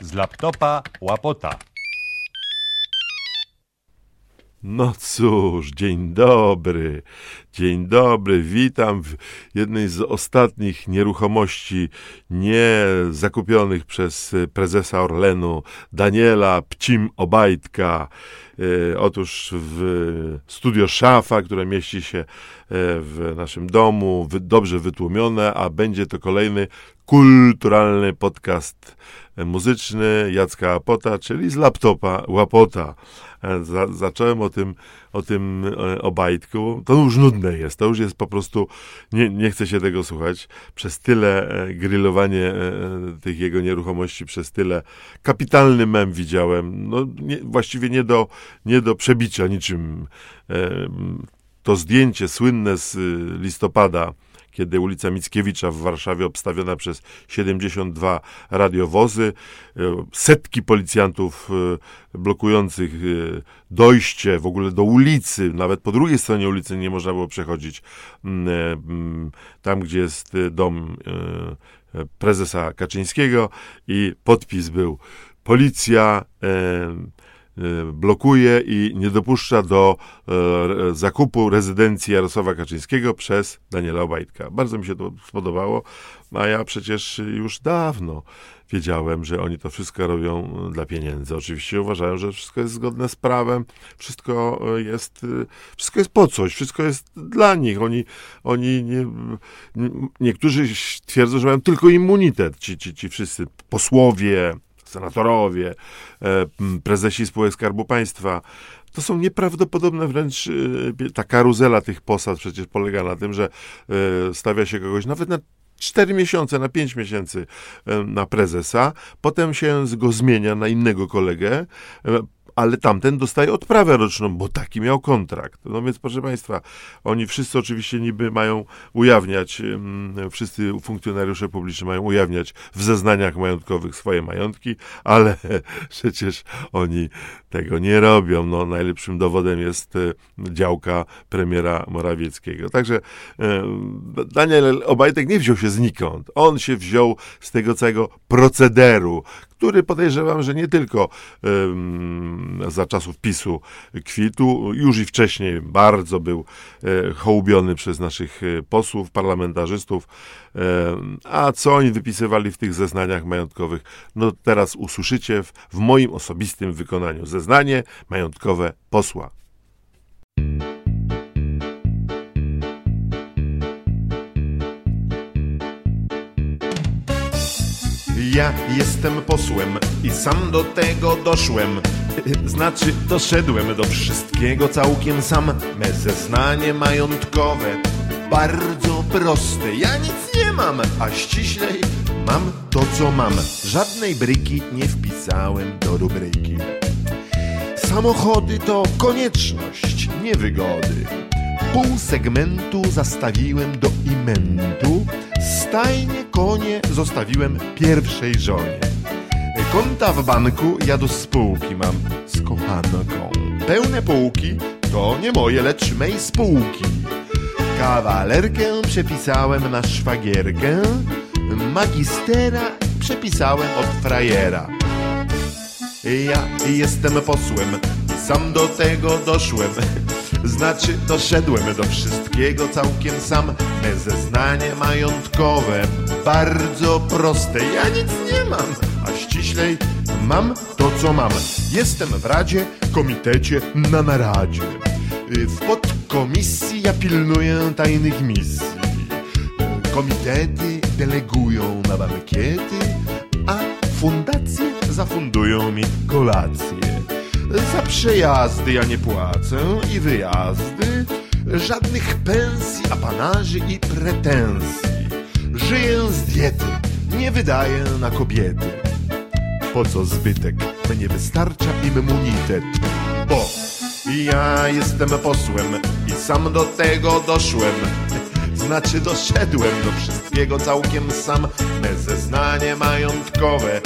Z laptopa łapota. No cóż, dzień dobry, dzień dobry, witam w jednej z ostatnich nieruchomości nie zakupionych przez prezesa Orlenu Daniela Pcim Obajtka. E, otóż w studio Szafa, które mieści się e, w naszym domu, dobrze wytłumione, a będzie to kolejny kulturalny podcast muzyczny Jacka Apota, czyli z laptopa Łapota. E, za, zacząłem o tym, o tym e, Obajtku. To już nudne jest, to już jest po prostu, nie, nie chcę się tego słuchać. Przez tyle e, grillowanie tych jego nieruchomości, przez tyle kapitalny mem widziałem. No, nie, właściwie nie do, nie do przebicia niczym. To zdjęcie słynne z listopada kiedy ulica Mickiewicza w Warszawie obstawiona przez 72 radiowozy, e, setki policjantów e, blokujących e, dojście w ogóle do ulicy, nawet po drugiej stronie ulicy nie można było przechodzić, tam gdzie jest dom prezesa Kaczyńskiego i podpis był policja Y, blokuje i nie dopuszcza do e, zakupu rezydencji Jarosława Kaczyńskiego przez Daniela Obajtka. Bardzo mi się to spodobało, a ja przecież już dawno wiedziałem, że oni to wszystko robią dla pieniędzy. Oczywiście uważałem, że wszystko jest zgodne z prawem, wszystko jest, wszystko jest po coś, wszystko jest dla nich. Oni, oni nie, niektórzy twierdzą, że mają tylko immunitet, ci, ci, ci wszyscy posłowie, senatorowie, e, prezesi spółek Skarbu Państwa. To są nieprawdopodobne wręcz, e, ta karuzela tych posad przecież polega na tym, że e, stawia się kogoś nawet na 4 miesiące, na 5 miesięcy na prezesa, potem się go zmienia na innego kolegę, ale tamten dostaje odprawę roczną, bo taki miał kontrakt. No więc, proszę Państwa, oni wszyscy oczywiście niby mają ujawniać, wszyscy funkcjonariusze publiczni mają ujawniać w zeznaniach majątkowych swoje majątki, ale przecież oni tego nie robią. No, najlepszym dowodem jest e, działka premiera Morawieckiego. Także e, Daniel Obajtek nie wziął się znikąd. On się wziął z tego całego procederu, który podejrzewam, że nie tylko um, za czasów PiSu kwitu, już i wcześniej bardzo był e, hołubiony przez naszych e, posłów, parlamentarzystów. E, a co oni wypisywali w tych zeznaniach majątkowych, no teraz usłyszycie w, w moim osobistym wykonaniu. Zeznanie majątkowe posła. Ja jestem posłem i sam do tego doszłem. Znaczy, doszedłem do wszystkiego całkiem sam. Me zeznanie majątkowe bardzo proste. Ja nic nie mam, a ściślej mam to, co mam. Żadnej bryki nie wpisałem do rubryki. Samochody to konieczność, nie wygody. Pół segmentu zastawiłem do imentu Stajnie konie zostawiłem pierwszej żonie. Konta w banku ja do spółki mam z kochanką. Pełne półki to nie moje, lecz mej spółki. Kawalerkę przepisałem na szwagierkę, magistera przepisałem od frajera. Ja jestem posłem sam do tego doszłem. Znaczy doszedłem do wszystkiego całkiem sam. Me zeznanie majątkowe bardzo proste. Ja nic nie mam, a ściślej mam to co mam. Jestem w Radzie, Komitecie, na naradzie. W podkomisji ja pilnuję tajnych misji. Komitety delegują na bankiety A fundacje zafundują mi kolacje za przejazdy ja nie płacę i wyjazdy, żadnych pensji, apanarzy i pretensji. Żyję z diety, nie wydaję na kobiety. Po co zbytek? Mnie wystarcza immunitet, bo ja jestem posłem i sam do tego doszłem. Znaczy doszedłem do wszystkiego całkiem sam. Me zeznanie majątkowe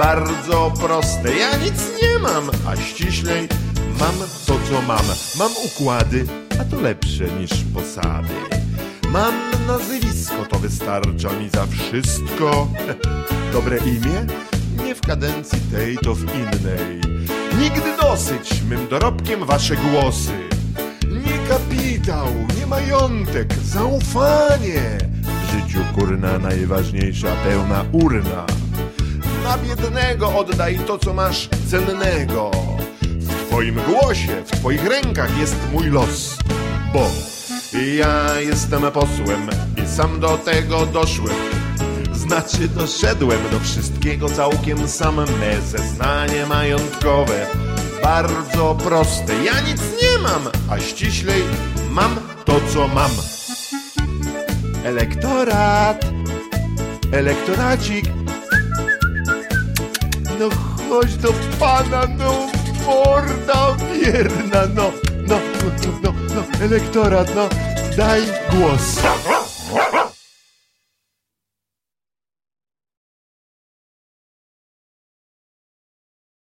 bardzo proste. Ja nic nie mam, a ściślej mam to, co mam. Mam układy, a to lepsze niż posady. Mam nazwisko, to wystarcza mi za wszystko. Dobre imię? Nie w kadencji tej, to w innej. Nigdy dosyć mym dorobkiem wasze głosy. Nie kapitał, nie majątek, zaufanie. W życiu kurna najważniejsza pełna urna. Na biednego oddaj to, co masz cennego. W twoim głosie, w twoich rękach jest mój los. Bo ja jestem posłem i sam do tego doszłem. Znaczy doszedłem do wszystkiego całkiem sam. Me zeznanie majątkowe bardzo proste. Ja nic nie mam, a ściślej mam to, co mam. Elektorat, elektoracik. No chodź do pana, no morda wierna, no, no, no, no, no, elektorat, no, daj głos.